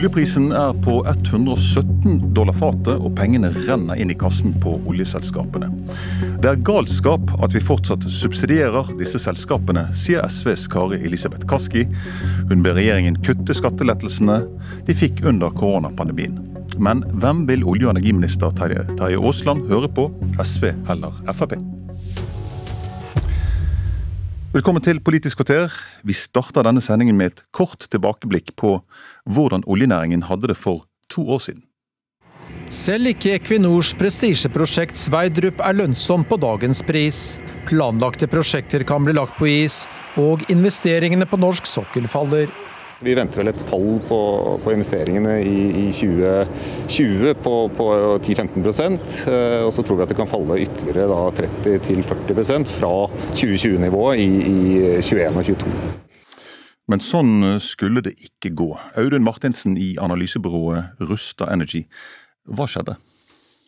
Oljeprisen er på 117 dollar fatet, og pengene renner inn i kassen på oljeselskapene. Det er galskap at vi fortsatt subsidierer disse selskapene, sier SVs Kari Elisabeth Kaski. Hun ber regjeringen kutte skattelettelsene de fikk under koronapandemien. Men hvem vil olje- og energiminister Terje Aasland høre på, SV eller Frp? Velkommen til Politisk kvarter. Vi starter denne sendingen med et kort tilbakeblikk på hvordan oljenæringen hadde det for to år siden. Selv ikke Equinors prestisjeprosjekt Sveidrup er lønnsom på dagens pris. Planlagte prosjekter kan bli lagt på is, og investeringene på norsk sokkel faller. Vi venter vel et fall på, på investeringene i, i 2020 på, på 10-15 eh, og så tror vi at det kan falle ytterligere 30-40% fra 2020-nivået i, i 21 og 22. Men sånn skulle det ikke gå. Audun Martinsen i analysebyrået Rusta Energy. Hva skjedde?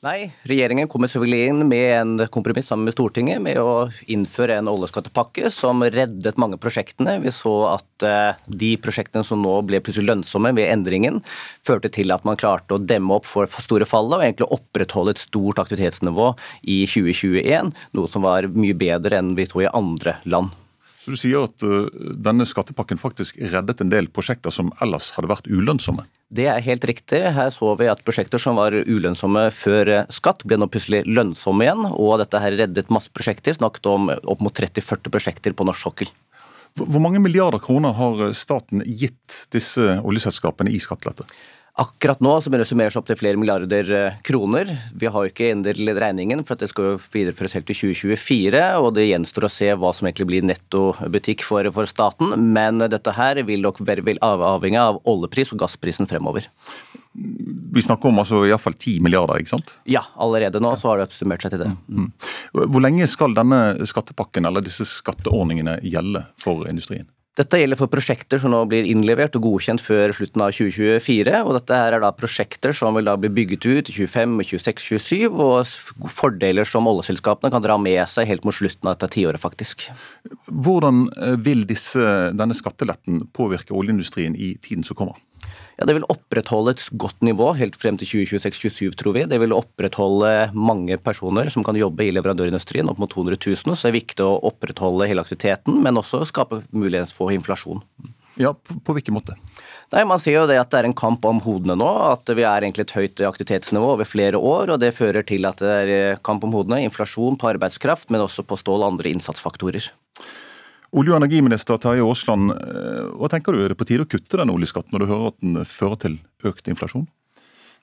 Nei, regjeringen kommer selvfølgelig inn med en kompromiss sammen med Stortinget med å innføre en oljeskattepakke som reddet mange prosjektene. Vi så at eh, de prosjektene som nå ble plutselig lønnsomme ved endringen, førte til at man klarte å demme opp for store fallet og egentlig opprettholde et stort aktivitetsnivå i 2021, noe som var mye bedre enn vi så i andre land. Så du sier at uh, denne skattepakken faktisk reddet en del prosjekter som ellers hadde vært ulønnsomme? Det er helt riktig. Her så vi at prosjekter som var ulønnsomme før uh, skatt, ble nå plutselig lønnsomme igjen. Og dette her reddet masse prosjekter. Snakket om opp mot 30-40 prosjekter på norsk sokkel. Hvor mange milliarder kroner har staten gitt disse oljeselskapene i skattelette? Akkurat nå så begynner det summeres opp til flere milliarder eh, kroner. Vi har jo ikke endret regningen, for at det skal jo videreføres helt til 2024. Og det gjenstår å se hva som egentlig blir nettobutikk for, for staten. Men dette her vil nok være avhengig av oljepris og gassprisen fremover. Vi snakker om altså iallfall 10 milliarder, ikke sant? Ja, allerede nå så har det oppsummert seg til det. Mm. Hvor lenge skal denne skattepakken eller disse skatteordningene gjelde for industrien? Dette gjelder for prosjekter som nå blir innlevert og godkjent før slutten av 2024. og Dette her er da prosjekter som vil da bli bygget ut i 25, 26, 27, og fordeler som oljeselskapene kan dra med seg helt mot slutten av dette tiåret, faktisk. Hvordan eh, vil disse, denne skatteletten påvirke oljeindustrien i tiden som kommer? Ja, Det vil opprettholde et godt nivå helt frem til 2026-2027, tror vi. Det vil opprettholde mange personer som kan jobbe i leverandørindustrien, opp mot 200 000. Så det er viktig å opprettholde hele aktiviteten, men også skape mulighet for inflasjon. Ja, på, på hvilken måte? Nei, Man sier jo det at det er en kamp om hodene nå. At vi er egentlig et høyt aktivitetsnivå over flere år. og Det fører til at det er kamp om hodene, inflasjon på arbeidskraft, men også på stål og andre innsatsfaktorer. Olje- og energiminister Terje Aasland, eh, hva tenker du, er det på tide å kutte den oljeskatten når du hører at den fører til økt inflasjon?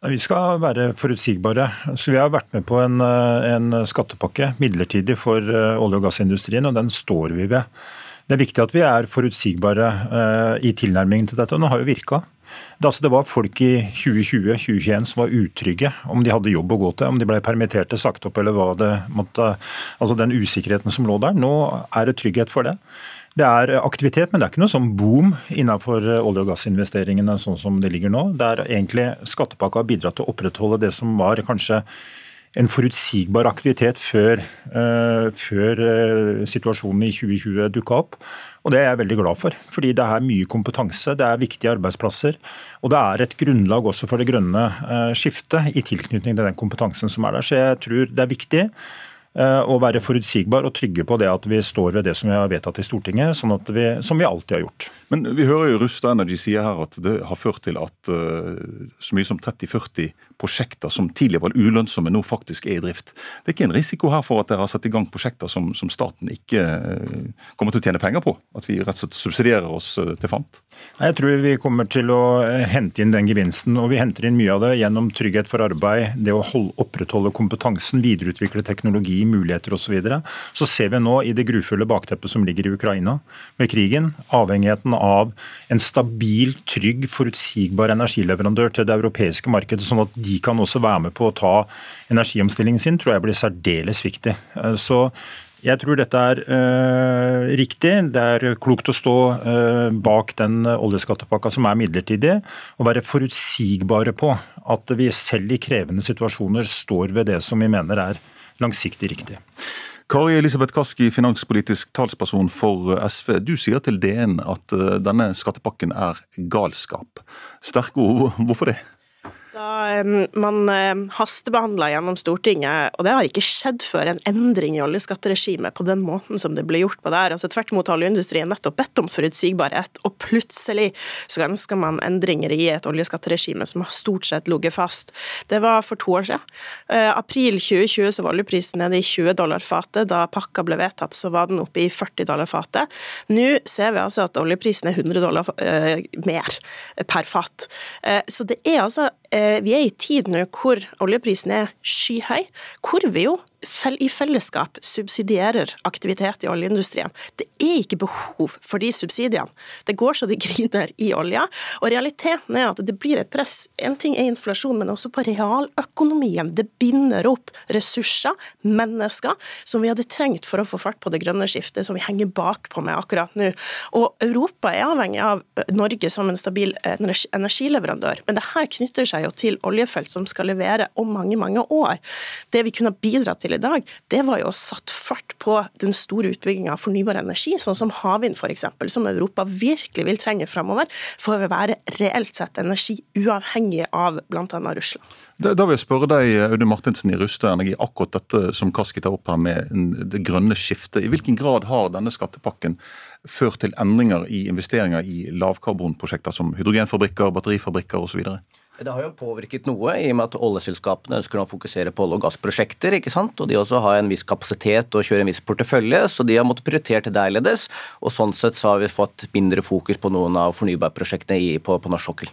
Vi skal være forutsigbare. Så Vi har vært med på en, eh, en skattepakke midlertidig for eh, olje- og gassindustrien, og den står vi ved. Det er viktig at vi er forutsigbare i tilnærmingen til dette, og den har jo virka. Det, altså, det var folk i 2020-2021 som var utrygge om de hadde jobb å gå til, om de ble permitterte, sagt opp eller hva det måtte Altså den usikkerheten som lå der. Nå er det trygghet for det. Det er aktivitet, men det er ikke noe sånn boom innenfor olje- og gassinvesteringene sånn som det ligger nå. Det er egentlig Skattepakka har bidratt til å opprettholde det som var kanskje en forutsigbar aktivitet før, uh, før uh, situasjonen i 2020 dukka opp. Og Det er jeg veldig glad for, fordi det er mye kompetanse, det er viktige arbeidsplasser. Og det er et grunnlag også for det grønne uh, skiftet i tilknytning til den kompetansen som er der. Så jeg tror det er viktig å være forutsigbar og trygge på det at vi står ved det som vi har vedtatt i Stortinget, sånn vi, som vi alltid har gjort. Men Vi hører jo Rusta Energy si her at det har ført til at så mye som 30-40 prosjekter som tidligere var ulønnsomme, nå faktisk er i drift. Det er ikke en risiko her for at dere har satt i gang prosjekter som, som staten ikke uh, kommer til å tjene penger på? At vi rett og slett subsidierer oss uh, til fant? Jeg tror vi kommer til å hente inn den gevinsten, og vi henter inn mye av det gjennom trygghet for arbeid, det å holde, opprettholde kompetansen, videreutvikle teknologi, muligheter osv. Så, videre. så ser vi nå i det grufulle bakteppet som ligger i Ukraina med krigen, avhengigheten av en stabil, trygg, forutsigbar energileverandør til det europeiske markedet, sånn at de kan også være med på å ta energiomstillingen sin, tror jeg blir særdeles viktig. Eh, så jeg tror dette er øh, riktig. Det er klokt å stå øh, bak den oljeskattepakka som er midlertidig, og være forutsigbare på at vi selv i krevende situasjoner står ved det som vi mener er langsiktig riktig. Kari Elisabeth Kaski, finanspolitisk talsperson for SV. Du sier til DN at denne skattepakken er galskap. Sterke ord. Hvorfor det? Da man hastebehandla gjennom Stortinget, og det har ikke skjedd før, en endring i oljeskatteregimet på den måten som det ble gjort på der. Altså Tvert imot har oljeindustrien nettopp bedt om forutsigbarhet, og plutselig så ønsker man endringer i et oljeskatteregime som har stort sett ligget fast. Det var for to år siden. Uh, april 2020 så var oljeprisen nede i 20 dollar fatet. Da pakka ble vedtatt, så var den oppe i 40 dollar fatet. Nå ser vi altså at oljeprisen er 100 dollar uh, mer per fat. Uh, så det er altså Eh, vi er i tid nå hvor oljeprisen er skyhøy, hvor vi jo i fellesskap subsidierer aktivitet i oljeindustrien. Det er ikke behov for de subsidiene. Det går så det griner i olja. Og realiteten er at det blir et press. En ting er inflasjon, men også på realøkonomien. Det binder opp ressurser, mennesker, som vi hadde trengt for å få fart på det grønne skiftet, som vi henger bakpå med akkurat nå. Og Europa er avhengig av Norge som en stabil energileverandør, men det her knytter seg jo til oljefelt som skal levere om mange, mange år. Det vi kunne bidratt til i dag, det var jo å satt fart på den store utbygginga av fornybar energi, sånn som havvind f.eks., som Europa virkelig vil trenge framover for å være reelt sett energi uavhengig av bl.a. Russland. Da, da, vil jeg spørre deg, Audun Martinsen i Ruste Energi, akkurat dette som Kaski tar opp her med det grønne skiftet. I hvilken grad har denne skattepakken ført til endringer i investeringer i lavkarbonprosjekter som hydrogenfabrikker, batterifabrikker osv.? Det har jo påvirket noe, i og med at oljeselskapene ønsker å fokusere på olje- og gassprosjekter. ikke sant? Og de også har en viss kapasitet og kjører en viss portefølje, så de har måttet prioritere det annerledes. Og sånn sett så har vi fått mindre fokus på noen av fornybarprosjektene på, på norsk sokkel.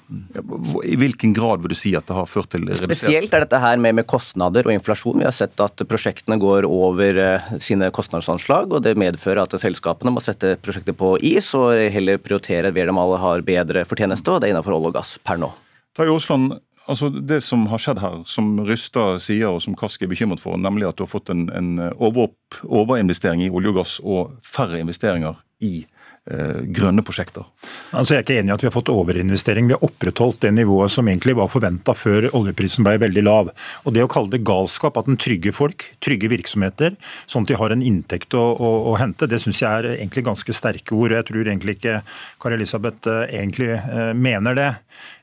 I hvilken grad vil du si at det har ført til redusert Spesielt er dette her med, med kostnader og inflasjon. Vi har sett at prosjektene går over uh, sine kostnadsanslag, og det medfører at selskapene må sette prosjekter på is og heller prioritere ved de alle har bedre fortjeneste, og det er innenfor olje og gass per nå. Terje Aasland, altså det som har skjedd her, som Rystad sier og som Kask er bekymret for, nemlig at du har fått en, en over, overinvestering i olje og gass og færre investeringer i grønne prosjekter. Altså jeg er ikke enig i at vi har fått overinvestering. Vi har opprettholdt det nivået som egentlig var forventa før oljeprisen ble veldig lav. Og Det å kalle det galskap at den trygger folk, trygger virksomheter, sånn at de har en inntekt å, å, å hente, det syns jeg er egentlig ganske sterke ord. Jeg tror egentlig ikke Kari Elisabeth eh, egentlig eh, mener det.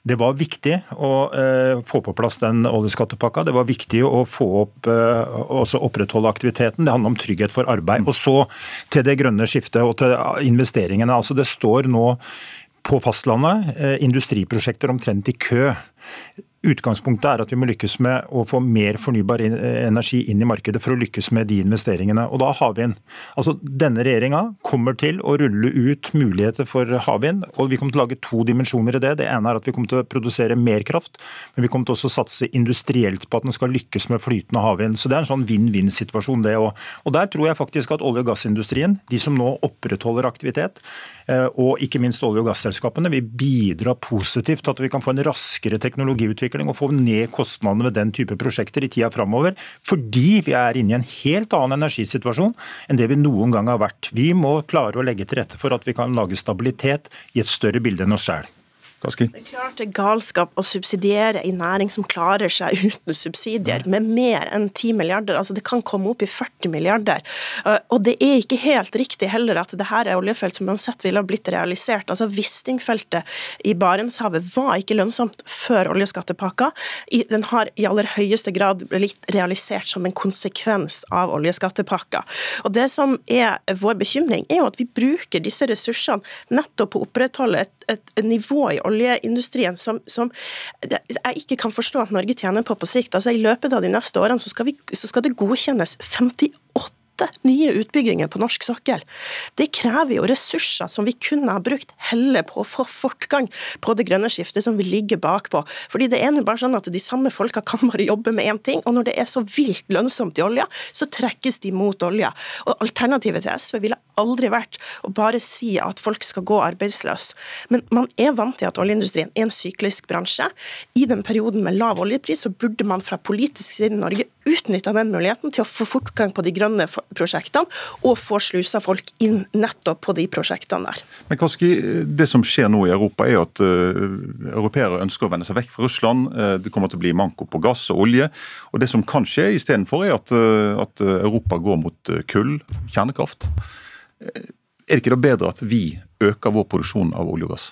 Det var viktig å få på plass den oljeskattepakka. Det var viktig å få opp, også opprettholde aktiviteten. Det handler om trygghet for arbeid. Og så til det grønne skiftet og til investering investeringene. Altså det står nå på fastlandet eh, industriprosjekter omtrent i kø. Utgangspunktet er at vi må lykkes med å få mer fornybar energi inn i markedet for å lykkes med de investeringene. Og da havvind. Altså, denne regjeringa kommer til å rulle ut muligheter for havvind. og Vi kommer til å lage to dimensjoner i det. Det ene er at vi kommer til å produsere mer kraft, men vi kommer til også å satse industrielt på at den skal lykkes med flytende havvind. Så Det er en sånn vinn-vinn-situasjon, det òg. Og der tror jeg faktisk at olje- og gassindustrien, de som nå opprettholder aktivitet, eh, og ikke minst olje- og gasselskapene, vil bidra positivt til at vi kan få en raskere teknologiutvikling utvikling og få ned kostnadene ved den type prosjekter i tida framover. Fordi vi er inne i en helt annen energisituasjon enn det vi noen gang har vært. Vi må klare å legge til rette for at vi kan lage stabilitet i et større bilde enn oss sjøl. Kaski? Det er klart det er galskap å subsidiere en næring som klarer seg uten subsidier, med mer enn 10 milliarder. Altså det kan komme opp i 40 milliarder. Uh, og det er ikke helt riktig heller at det her er oljefelt som uansett ville ha blitt realisert. Altså Wisting-feltet i Barentshavet var ikke lønnsomt før oljeskattepakka. Den har i aller høyeste grad blitt realisert som en konsekvens av oljeskattepakka. Og det som er vår bekymring, er jo at vi bruker disse ressursene nettopp på å opprettholde et, et nivå i oljeindustrien som, som, jeg ikke kan forstå at Norge tjener på på sikt. Altså I løpet av de neste årene så skal, vi, så skal det godkjennes 58 nye utbygginger på norsk sokkel. Det krever jo ressurser som vi kunne ha brukt heller på å få fortgang på det grønne skiftet som vi ligger bakpå. Fordi det er nå bare sånn at de samme folka kan bare jobbe med én ting, og når det er så vilt lønnsomt i olja, så trekkes de mot olja. Og Alternativet til SV ville aldri vært å bare si at folk skal gå arbeidsløs. Men man er vant til at oljeindustrien er en syklisk bransje. I den perioden med lav oljepris så burde man fra politisk side i Norge utnytta den muligheten til å få fortgang på de grønne prosjektene, og få slusa folk inn nettopp på de prosjektene der. Men Kaski, Det som skjer nå i Europa, er at uh, europeere ønsker å vende seg vekk fra Russland. Uh, det kommer til å bli manko på gass og olje. Og Det som kan skje istedenfor, er at, uh, at Europa går mot kull, kjernekraft. Er det ikke da bedre at vi øker vår produksjon av olje og gass?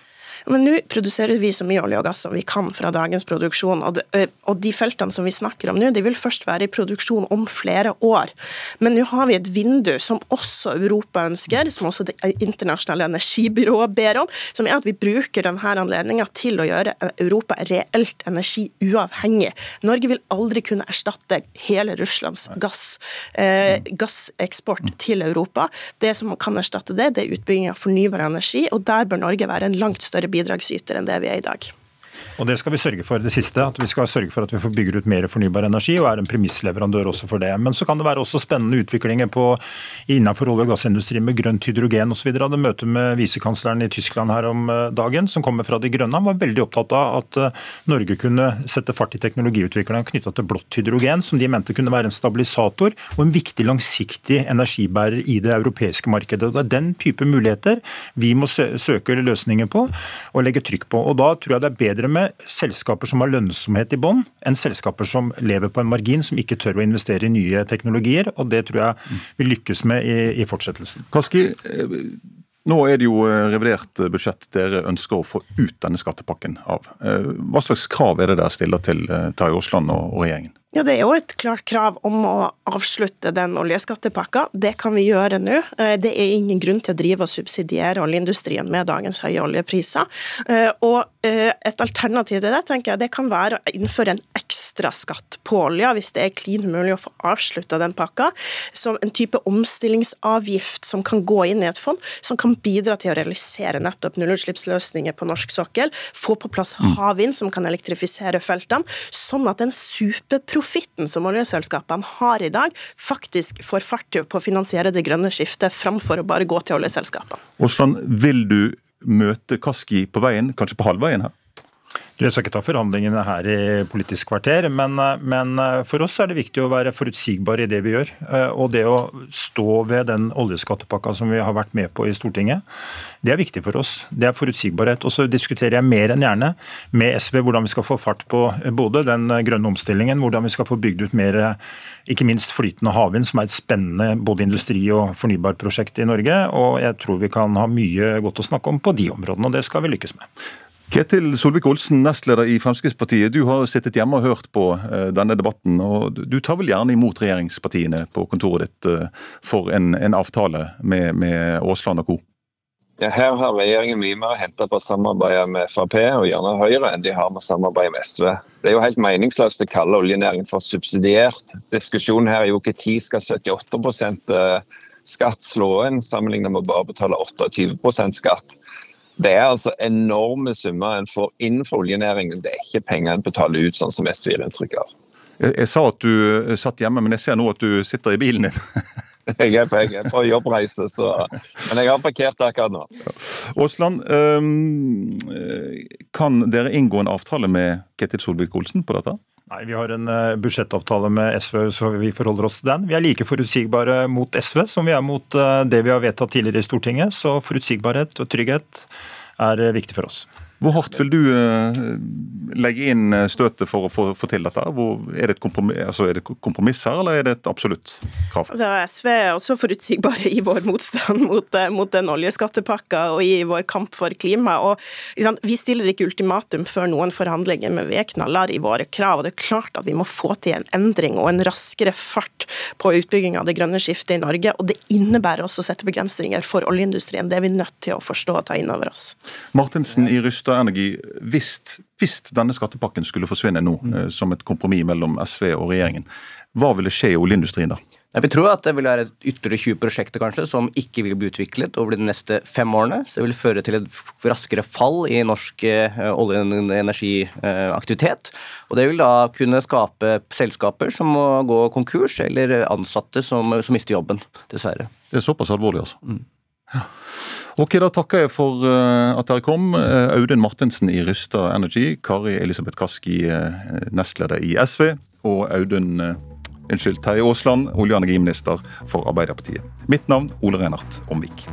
Men nå produserer vi så mye olje og gass som vi kan fra dagens produksjon. Og de, og de feltene som vi snakker om nå, de vil først være i produksjon om flere år. Men nå har vi et vindu som også Europa ønsker, som også Det internasjonale energibyrået ber om, som er at vi bruker denne anledninga til å gjøre Europa reelt energiuavhengig. Norge vil aldri kunne erstatte hele Russlands gass, eh, gasseksport til Europa. Det som kan erstatte det, det er utbygging av fornybar energi, og der bør Norge være en langt større bidragsyter enn det vi er i dag. Og Det skal vi sørge for, det siste. At vi skal sørge for at vi får bygger ut mer fornybar energi, og er en premissleverandør også for det. Men så kan det være også spennende utviklinger på, innenfor olje- og gassindustrien med grønt hydrogen osv. Hadde møte med visekansleren i Tyskland her om eh, dagen, som kommer fra De grønne. Han var veldig opptatt av at eh, Norge kunne sette fart i teknologiutviklingen knytta til blått hydrogen, som de mente kunne være en stabilisator og en viktig langsiktig energibærer i det europeiske markedet. Det er den type muligheter vi må søke løsninger på og legge trykk på. Og Da tror jeg det er bedre med selskaper som har lønnsomhet i bånn, enn selskaper som lever på en margin, som ikke tør å investere i nye teknologier. og Det tror jeg vi lykkes med i, i fortsettelsen. Kaski, eh, nå er det jo eh, revidert budsjett dere ønsker å få ut denne skattepakken av. Eh, hva slags krav er det dere stiller til Terje Aasland og regjeringen? Ja, Det er jo et klart krav om å avslutte den oljeskattepakka. Det kan vi gjøre nå. Eh, det er ingen grunn til å drive og subsidiere oljeindustrien med dagens høye oljepriser. Eh, og eh, et alternativ til det tenker jeg, det kan være å innføre en ekstra skatt på olja, hvis det er klin mulig å få avslutta den pakka. Som en type omstillingsavgift som kan gå inn i et fond, som kan bidra til å realisere nettopp nullutslippsløsninger på norsk sokkel. Få på plass mm. havvind som kan elektrifisere feltene, sånn at en superprodukt profitten som oljeselskapene har i dag, faktisk får fart på å finansiere det grønne skiftet, framfor å bare gå til oljeselskapene. Osland, vil du møte Kaski på veien, kanskje på halvveien her? Jeg skal ikke ta forhandlingene her i Politisk kvarter, men, men, for oss er det viktig å være forutsigbare i det vi gjør. Og det å stå ved den oljeskattepakka som vi har vært med på i Stortinget, det er viktig for oss. Det er forutsigbarhet. Og så diskuterer jeg mer enn gjerne med SV hvordan vi skal få fart på både den grønne omstillingen, hvordan vi skal få bygd ut mer ikke minst flytende havvind, som er et spennende både industri- og fornybarprosjekt i Norge. Og jeg tror vi kan ha mye godt å snakke om på de områdene, og det skal vi lykkes med. Ketil Solvik-Olsen, nestleder i Fremskrittspartiet. Du har sittet hjemme og hørt på eh, denne debatten. og Du tar vel gjerne imot regjeringspartiene på kontoret ditt eh, for en, en avtale med, med Aasland og co.? Ja, her har regjeringen mye mer å hente på samarbeidet med Frp og gjerne Høyre enn de har med samarbeidet med SV. Det er jo helt meningsløst å kalle oljenæringen for subsidiert. Diskusjonen her er jo ikke tid skal 78 eh, skatt slå inn, sammenlignet med å bare betale 28% skatt. Det er altså enorme summer en får inn fra oljenæringen. Det er ikke penger en betaler ut, sånn som SV gir inntrykk av. Jeg, jeg, sa at du eh, satt hjemme, men jeg ser nå at du sitter i bilen din. jeg, er på, jeg er på jobbreise, så Men jeg har parkert akkurat nå. Aasland, um, kan dere inngå en avtale med Ketil Solvik-Olsen på dette? Nei, Vi har en eh, budsjettavtale med SV, så vi forholder oss til den. Vi er like forutsigbare mot SV som vi er mot eh, det vi har vedtatt tidligere i Stortinget. Så forutsigbarhet og trygghet er eh, viktig for oss. Hvor hardt vil du eh, legge inn eh, støtet for å få, til dette? Hvor, er, det kompromiss, altså det kompromiss, her, eller er det et absolutt krav? Altså, SV er også forutsigbare i vår motstand mot, eh, mot den oljeskattepakka og i vår kamp for klima. Og, vi stiller ikke ultimatum før noen forhandlinger, men vi er knallharde i våre krav. og Det er klart at vi må få til en endring og en raskere fart på utbygging av det grønne skiftet i Norge. og Det innebærer også å sette begrensninger for oljeindustrien. Det er vi nødt til å forstå og ta inn over oss. Martinsen i Ryst Rystad Energi, hvis, hvis, denne skattepakken skulle forsvinne nå, mm. Eh, som et kompromiss mellom SV og regjeringen, hva ville skje i oljeindustrien da? Vi tror at det vil være ytterligere 20 prosjekter kanskje, som ikke vil bli utviklet over de neste fem årene. Så det vil føre til et raskere fall i norsk eh, olje- og energiaktivitet. Og det vil da kunne skape selskaper som må gå konkurs, eller ansatte som, som mister jobben, dessverre. Det er såpass alvorlig, altså? Mm. Ok, Da takker jeg for uh, at dere kom. Uh, Audun Martinsen i Rysta Energy, Kari Elisabeth Kaski, uh, nestleder i SV, og Audun unnskyld, Terje Aasland, olje- og energiminister for Arbeiderpartiet. Mitt navn Ole Reinhardt Omvik.